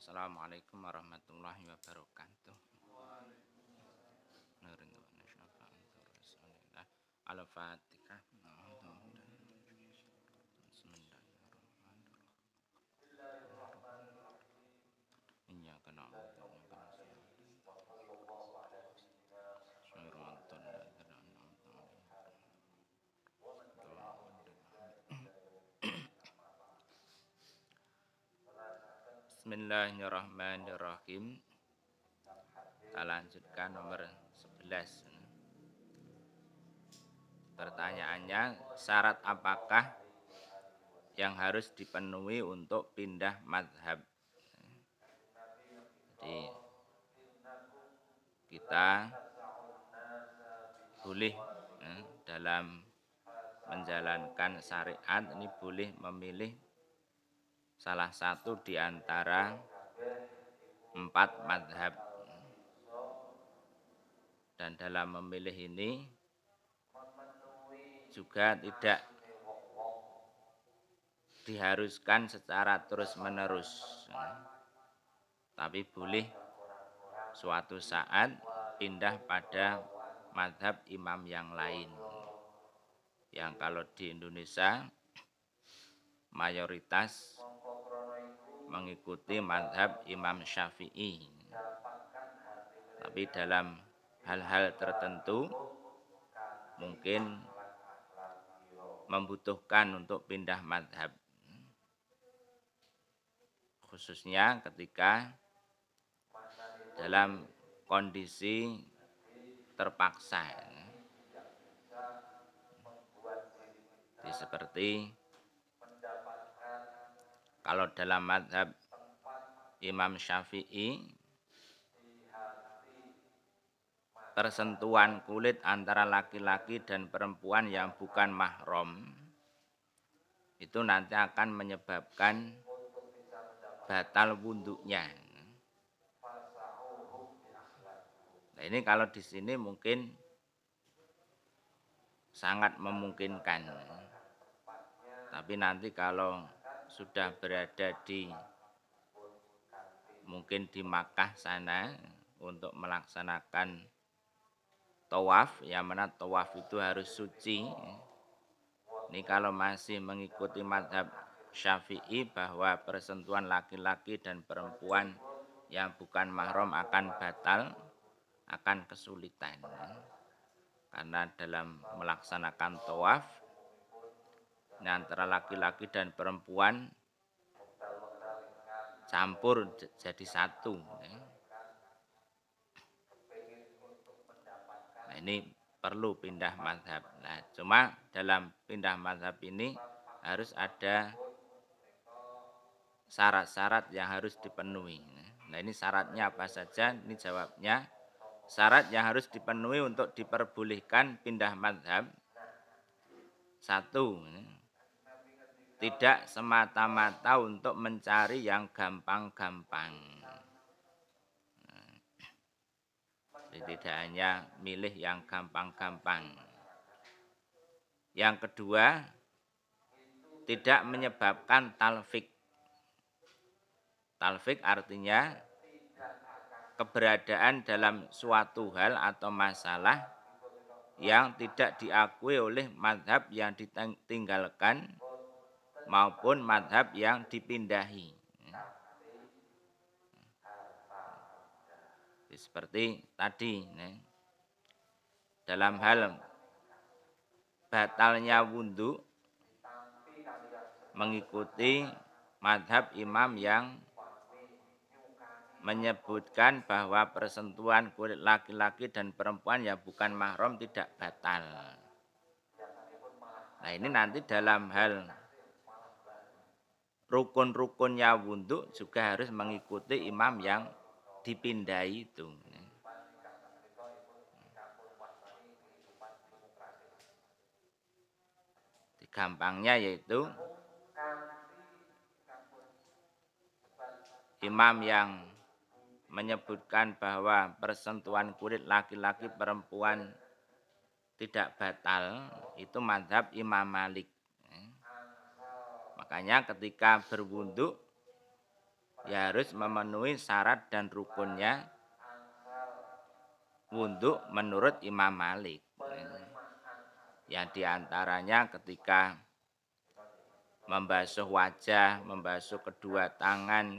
Assalamualaikum warahmatullahi wabarakatuh. Al-Fatihah. Bismillahirrahmanirrahim. Kita lanjutkan nomor 11. Pertanyaannya, syarat apakah yang harus dipenuhi untuk pindah madhab? Jadi kita boleh eh, dalam menjalankan syariat ini boleh memilih salah satu di antara empat madhab dan dalam memilih ini juga tidak diharuskan secara terus-menerus. Tapi boleh suatu saat pindah pada madhab imam yang lain. Yang kalau di Indonesia mayoritas mengikuti madhab Imam Syafi'i. Tapi dalam hal-hal tertentu mungkin membutuhkan untuk pindah madhab khususnya ketika dalam kondisi terpaksa Jadi seperti kalau dalam madhab Imam Syafi'i persentuhan kulit antara laki-laki dan perempuan yang bukan mahram itu nanti akan menyebabkan batal wudhunya. Nah, ini kalau di sini mungkin sangat memungkinkan. Tapi nanti kalau sudah berada di mungkin di Makkah sana untuk melaksanakan tawaf. Yang mana tawaf itu harus suci. Ini kalau masih mengikuti madhab syafi'i bahwa persentuhan laki-laki dan perempuan yang bukan mahram akan batal akan kesulitan. Karena dalam melaksanakan tawaf antara laki-laki dan perempuan campur jadi satu ini perlu pindah madhab. Nah, cuma dalam pindah madhab ini harus ada syarat-syarat yang harus dipenuhi. Nah, ini syaratnya apa saja? Ini jawabnya. Syarat yang harus dipenuhi untuk diperbolehkan pindah madhab. Satu, tidak semata-mata untuk mencari yang gampang-gampang. Jadi tidak hanya milih yang gampang-gampang. Yang kedua, tidak menyebabkan talfik. Talfik artinya keberadaan dalam suatu hal atau masalah yang tidak diakui oleh madhab yang ditinggalkan maupun madhab yang dipindahi. seperti tadi dalam hal batalnya wudhu mengikuti madhab imam yang menyebutkan bahwa persentuhan kulit laki-laki dan perempuan yang bukan mahram tidak batal. Nah ini nanti dalam hal rukun-rukunnya wudhu juga harus mengikuti imam yang dipindai itu. Gampangnya yaitu imam yang menyebutkan bahwa persentuhan kulit laki-laki perempuan tidak batal itu madhab Imam Malik. Makanya ketika berwudhu ya harus memenuhi syarat dan rukunnya wudhu menurut Imam Malik. Yang di antaranya ketika membasuh wajah, membasuh kedua tangan,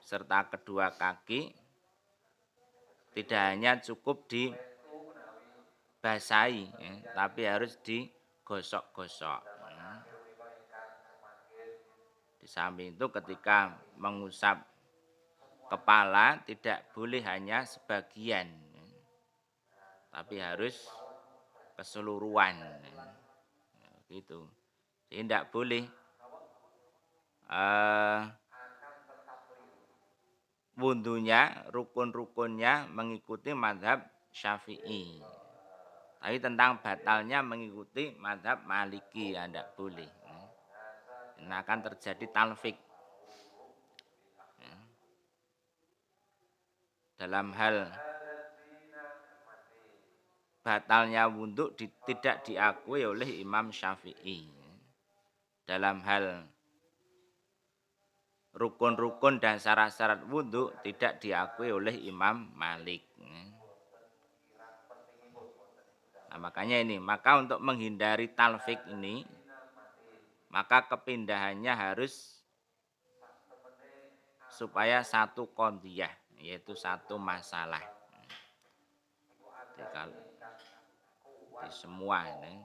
serta kedua kaki, tidak hanya cukup dibasahi, ya, tapi harus digosok-gosok. Di samping itu ketika mengusap kepala tidak boleh hanya sebagian, tapi harus keseluruhan. Gitu. Jadi tidak boleh uh, rukun-rukunnya mengikuti madhab syafi'i. Tapi tentang batalnya mengikuti madhab maliki, ya tidak boleh. Ini akan terjadi talfik. Dalam hal batalnya wudhu di, tidak diakui oleh Imam Syafi'i. Dalam hal rukun-rukun dan syarat-syarat wudhu tidak diakui oleh Imam Malik. Nah, makanya ini, maka untuk menghindari talfik ini, maka kepindahannya harus supaya satu kondiyah, yaitu satu masalah. Jadi kalau di semua ini,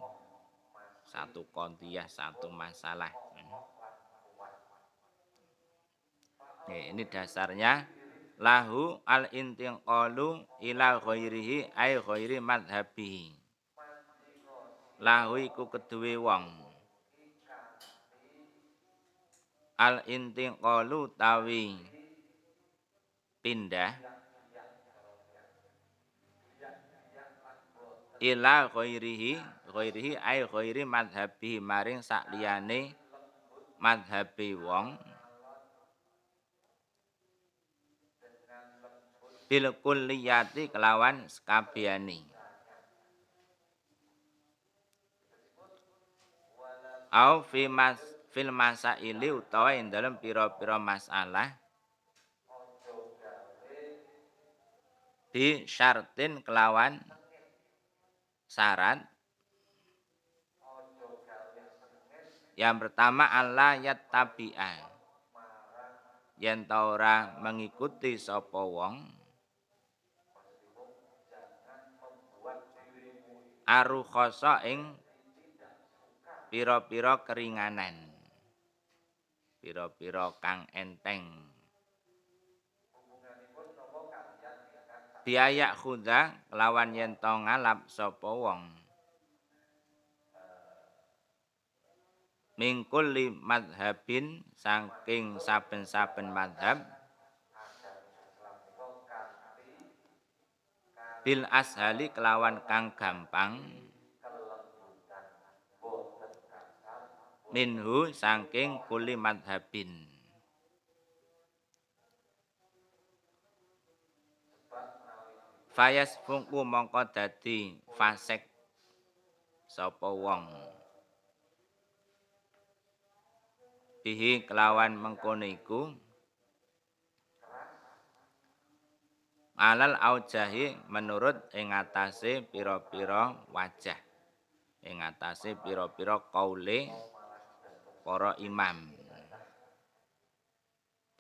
satu kondiyah, satu masalah. ini dasarnya lahu al intiqalu ila ghairihi ay ghairi madhabihi lahu iku keduwe wong al intiqalu tawi. Pindah. Ila ghairihi ghairihi ay ghairi madhabihi maring sakliyane madhabi wong. Bil kulliyati kelawan skabiyani au fi mas fil masaili utawa ing dalem pira-pira masalah di syartin kelawan syarat. Yang pertama Allah yattabi'a. Yen ta ora mengikuti sapa wong arukhasa ing pira-pira keringanan pira-pira kang enteng. Biaya khuda lawan yen to ngalap sapa wong? Mingkul li madhabin saking saben-saben madhab. Bil ashali kelawan kang gampang minhu saking kuli madhabin Fayas fungku mongko dadi fasek sapa wong? Bihi kelawan mengkono iku. Alal aujahi menurut ing atase pira-pira wajah ing atase pira-pira kaule para imam.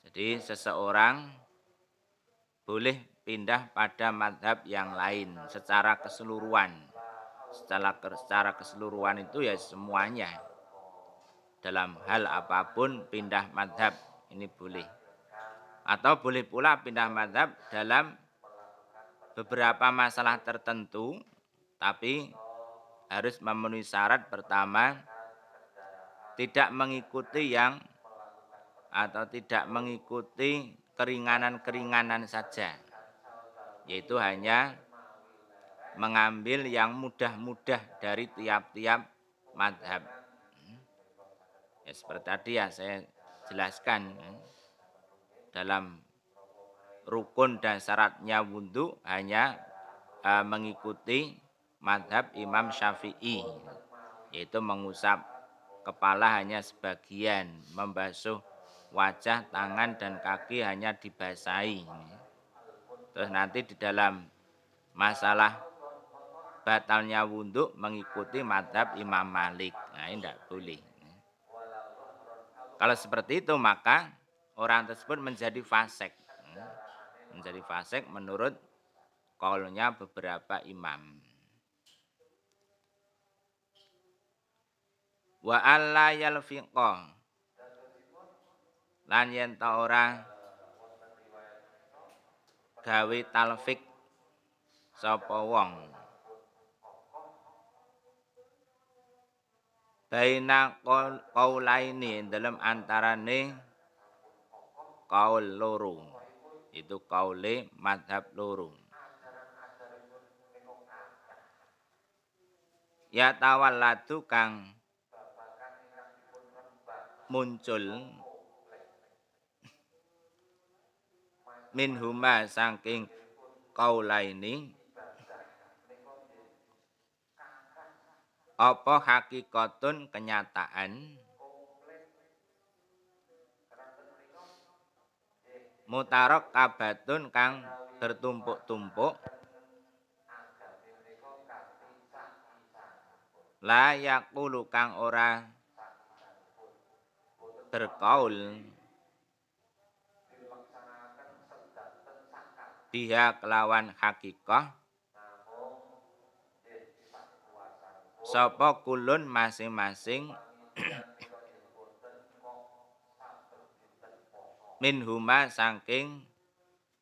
Jadi seseorang boleh pindah pada madhab yang lain secara keseluruhan. Secara secara keseluruhan itu ya semuanya. Dalam hal apa pun pindah madhab ini boleh. Atau boleh pula pindah madhab dalam beberapa masalah tertentu, tapi harus memenuhi syarat pertama tidak mengikuti yang atau tidak mengikuti keringanan-keringanan saja, yaitu hanya mengambil yang mudah-mudah dari tiap-tiap madhab. Ya, seperti tadi ya saya jelaskan ya, dalam rukun dan syaratnya wudhu hanya uh, mengikuti madhab Imam Syafi'i yaitu mengusap kepala hanya sebagian membasuh wajah, tangan dan kaki hanya dibasahi. Terus nanti di dalam masalah batalnya wudhu mengikuti madhab Imam Malik. Nah ini tidak boleh. Kalau seperti itu maka orang tersebut menjadi fasek. Menjadi fasek menurut kaulnya beberapa imam. Wa alla yalfiqa. Lan yen ta ora gawe talfik sapa wong. Baina qaulaini dalam antarane kaul loro itu kaule madhab loro. Ya tawallatu kang muncul. Min huma saking kaulaini. Apa hakikatun kenyataan? Mutarok kabatun kang bertumpuk-tumpuk. La yakulu kang ora berkaul biha kelawan hakikah? Sapa kulun masing-masing? Min huma saking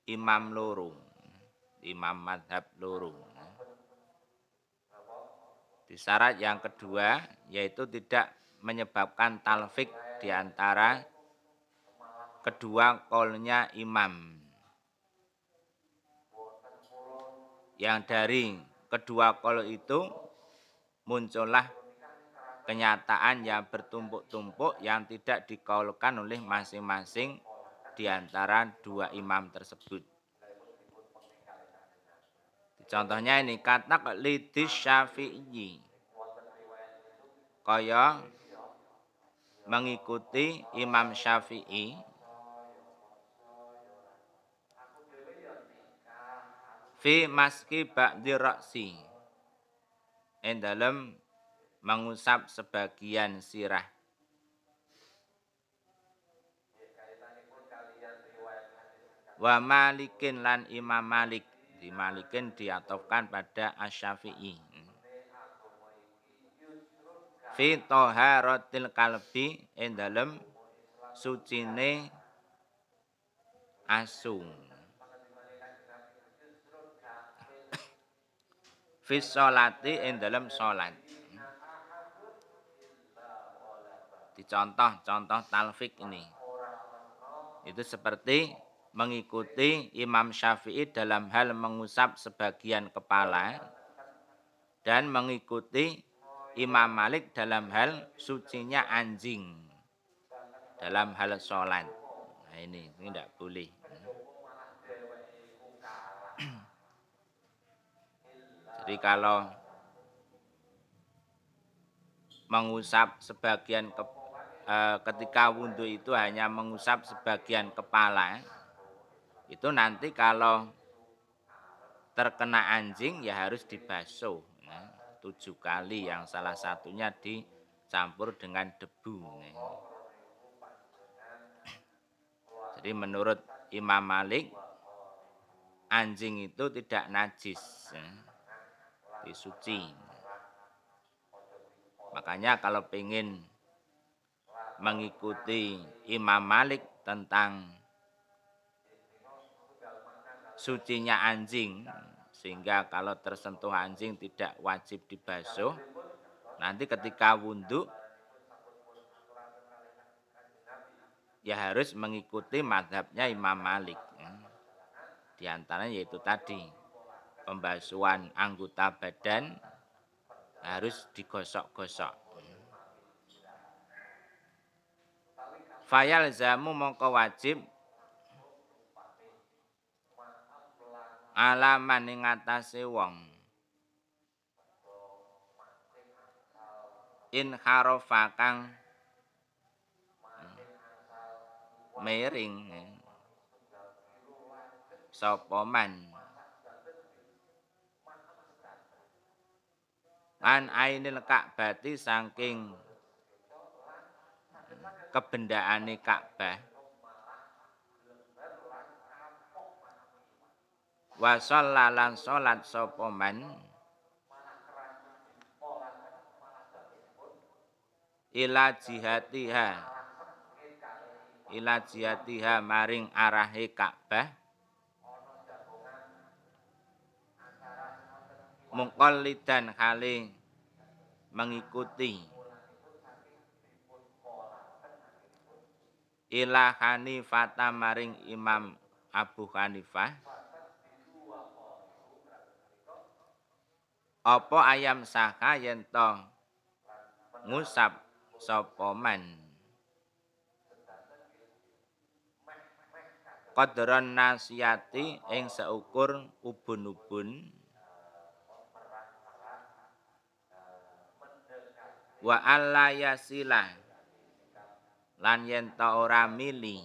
imam loro imam madhab loro di syarat yang kedua yaitu tidak menyebabkan talfik di antara kedua kolnya imam yang dari kedua kol itu muncullah kenyataan yang bertumpuk-tumpuk yang tidak dikaulkan oleh masing-masing di antara dua imam tersebut. Contohnya ini kata lidis syafi'i. Kaya mengikuti Imam Syafi'i. Fi maski ba'di raksi en dalam mengusap sebagian sirah. Wa malikin lan imam malik. Di malikin diatofkan pada asyafi'i fi toharatil kalbi en dalam sucine asu fi sholati ing dalam sholat. Dicontoh contoh talfik ini. Itu seperti mengikuti Imam Syafi'i dalam hal mengusap sebagian kepala dan mengikuti Imam Malik dalam hal sucinya anjing dalam hal sholat. Nah ini, tidak boleh. Jadi kalau mengusap sebagian ke, e, ketika wudhu itu hanya mengusap sebagian kepala, itu nanti kalau terkena anjing ya harus dibasuh nah, tujuh kali yang salah satunya dicampur dengan debu. Jadi menurut Imam Malik anjing itu tidak najis. Nah suci. Makanya kalau ingin mengikuti Imam Malik tentang sucinya anjing sehingga kalau tersentuh anjing tidak wajib dibasuh nanti ketika wudhu ya harus mengikuti madhabnya Imam Malik di antaranya yaitu tadi pembasuhan anggota badan harus digosok-gosok. Fayal zamu mongko wajib alaman ing atase wong. In harofa kang miring ya. sapa man? An ainil ka'bati saking kebendaane Ka'bah wa shallalan salat sapa man? Ila jihatiha. Ila jihatiha maring arahe Ka'bah. Lidan kali mengikuti. Ila Hanifah maring Imam Abu Hanifah apa ayam saka yen to ngusap sapa man? Qadran nasiyati ing seukur ubun-ubun. Wa alla yasila. Lan yen ta ora mili.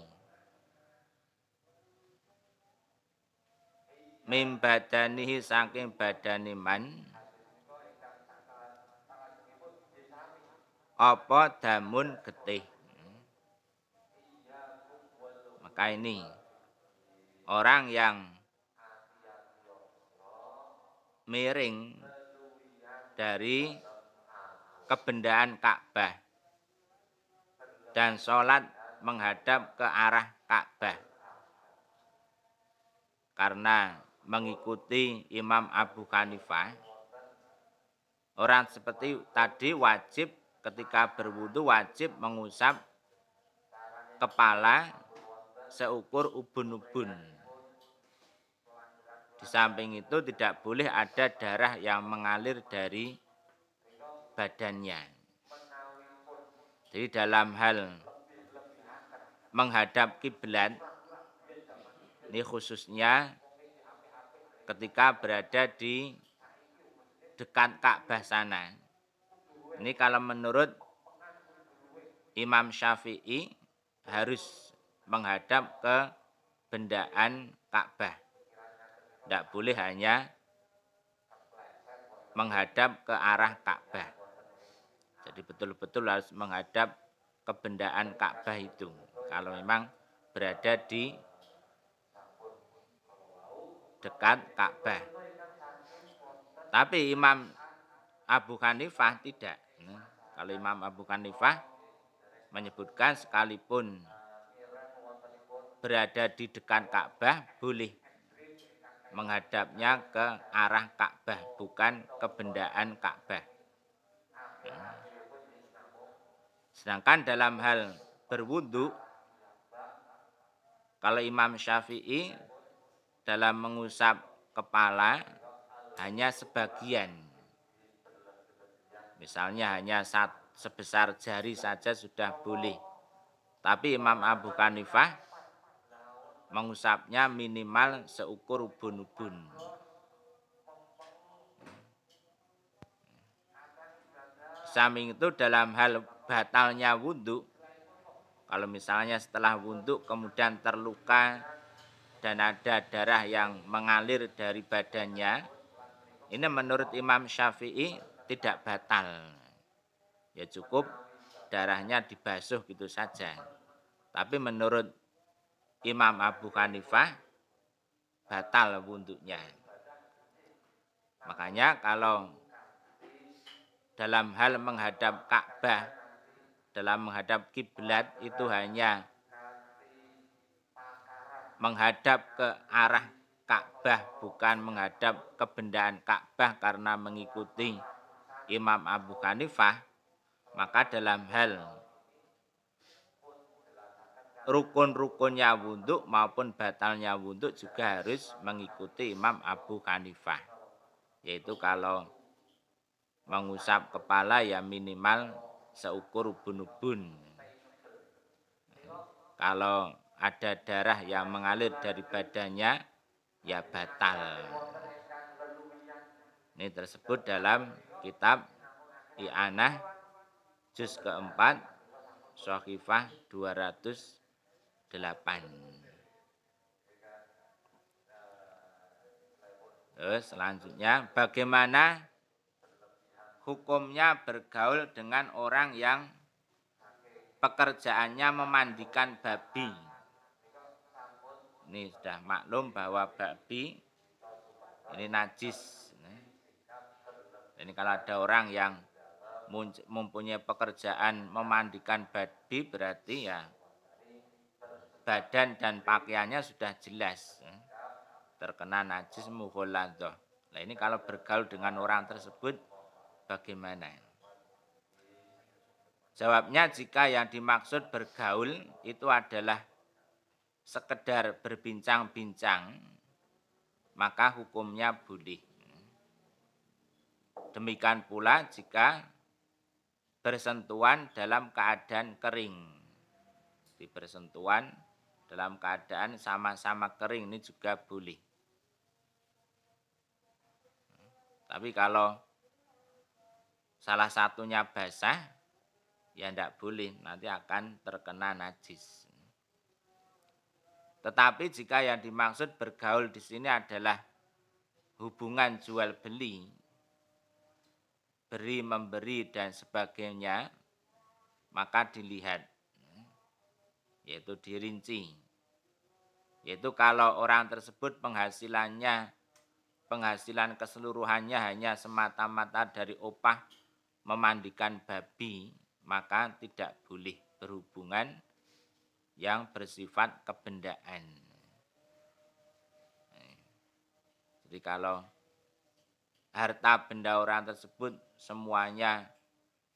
Mim badanihi saking badane man apa damun getih? Maka ini orang yang miring dari kebendaan Ka'bah dan sholat menghadap ke arah Ka'bah. Karena mengikuti Imam Abu Hanifah orang seperti tadi wajib ketika berwudu wajib mengusap kepala seukur ubun-ubun di samping itu tidak boleh ada darah yang mengalir dari badannya. Jadi dalam hal menghadap kiblat ini khususnya ketika berada di dekat Ka'bah sana. Ini kalau menurut Imam Syafi'i harus menghadap ke bendaan Ka'bah. Tidak boleh hanya menghadap ke arah Ka'bah. Jadi betul-betul harus menghadap kebendaan Ka'bah itu. Kalau memang berada di dekat Ka'bah. Tapi Imam Abu Hanifah tidak. Kalau Imam Abu Hanifah menyebutkan sekalipun berada di dekat Ka'bah boleh menghadapnya ke arah Ka'bah bukan ke bendaan Ka'bah. Sedangkan dalam hal berwudu kalau Imam Syafi'i dalam mengusap kepala hanya sebagian. Misalnya hanya saat sebesar jari saja sudah boleh. Tapi Imam Abu Hanifah mengusapnya minimal seukur ubun-ubun. Samping itu dalam hal batalnya wudhu kalau misalnya setelah wudhu kemudian terluka dan ada darah yang mengalir dari badannya ini menurut Imam Syafi'i tidak batal. Ya cukup darahnya dibasuh gitu saja. Tapi menurut Imam Abu Hanifah batal wudhunya. Makanya kalau dalam hal menghadap Ka'bah dalam menghadap kiblat itu hanya menghadap ke arah Ka'bah bukan menghadap ke bendaan Ka'bah karena mengikuti Imam Abu Hanifah maka dalam hal rukun-rukunnya wudhu maupun batalnya wudhu juga harus mengikuti Imam Abu Hanifah yaitu kalau mengusap kepala ya minimal seukur ubun-ubun. Kalau ada darah yang mengalir dari badannya, ya batal. Ini tersebut dalam kitab I'anah juz keempat Sohifah 208. delapan. Terus selanjutnya bagaimana hukumnya bergaul dengan orang yang pekerjaannya memandikan babi. Ini sudah maklum bahwa babi ini najis. Ini kalau ada orang yang mempunyai pekerjaan memandikan babi berarti ya badan dan pakaiannya sudah jelas terkena najis mughaladah. Nah ini kalau bergaul dengan orang tersebut bagaimana? Jawabnya jika yang dimaksud bergaul itu adalah sekedar berbincang-bincang, maka hukumnya boleh. Demikian pula jika bersentuhan dalam keadaan kering. Di bersentuhan dalam keadaan sama-sama kering ini juga boleh. Tapi kalau salah satunya basah, ya tidak boleh, nanti akan terkena najis. Tetapi jika yang dimaksud bergaul di sini adalah hubungan jual beli, beri memberi dan sebagainya, maka dilihat, yaitu dirinci. Yaitu kalau orang tersebut penghasilannya penghasilan keseluruhannya hanya semata-mata dari opah memandikan babi, maka tidak boleh berhubungan yang bersifat kebendaan. Jadi kalau harta benda orang tersebut semuanya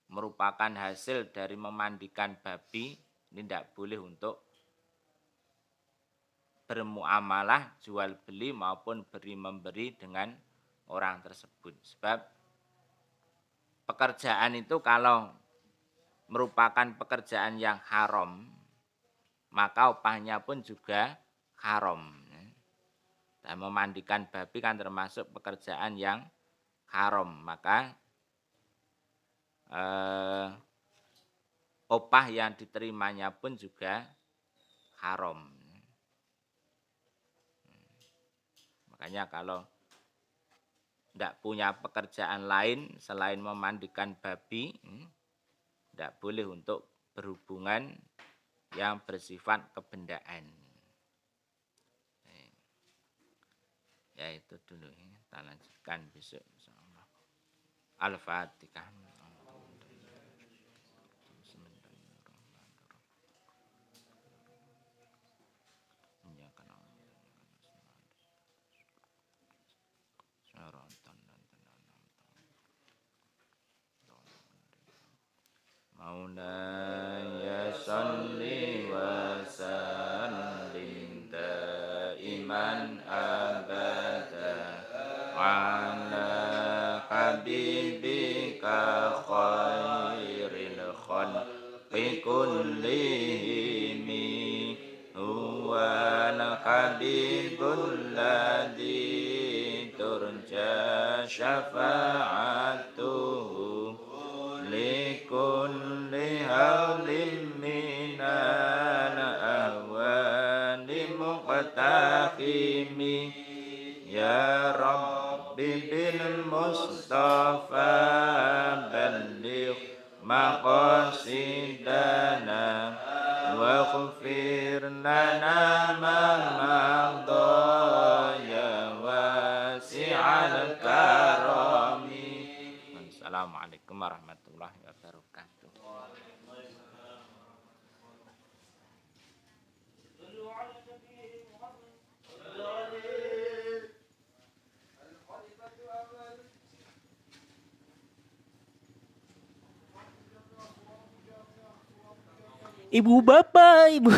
merupakan hasil dari memandikan babi, ini tidak boleh untuk bermuamalah jual beli maupun beri memberi dengan orang tersebut. Sebab pekerjaan itu kalau merupakan pekerjaan yang haram, maka upahnya pun juga haram. Dan memandikan babi kan termasuk pekerjaan yang haram, maka eh, opah yang diterimanya pun juga haram. Makanya kalau tidak punya pekerjaan lain selain memandikan babi, tidak hmm, boleh untuk berhubungan yang bersifat kebendaan. Ya itu dulu, kita lanjutkan besok. Al-Fatihah. นะ مقتحم يا رب بالمصطفى Ibu bapak, ibu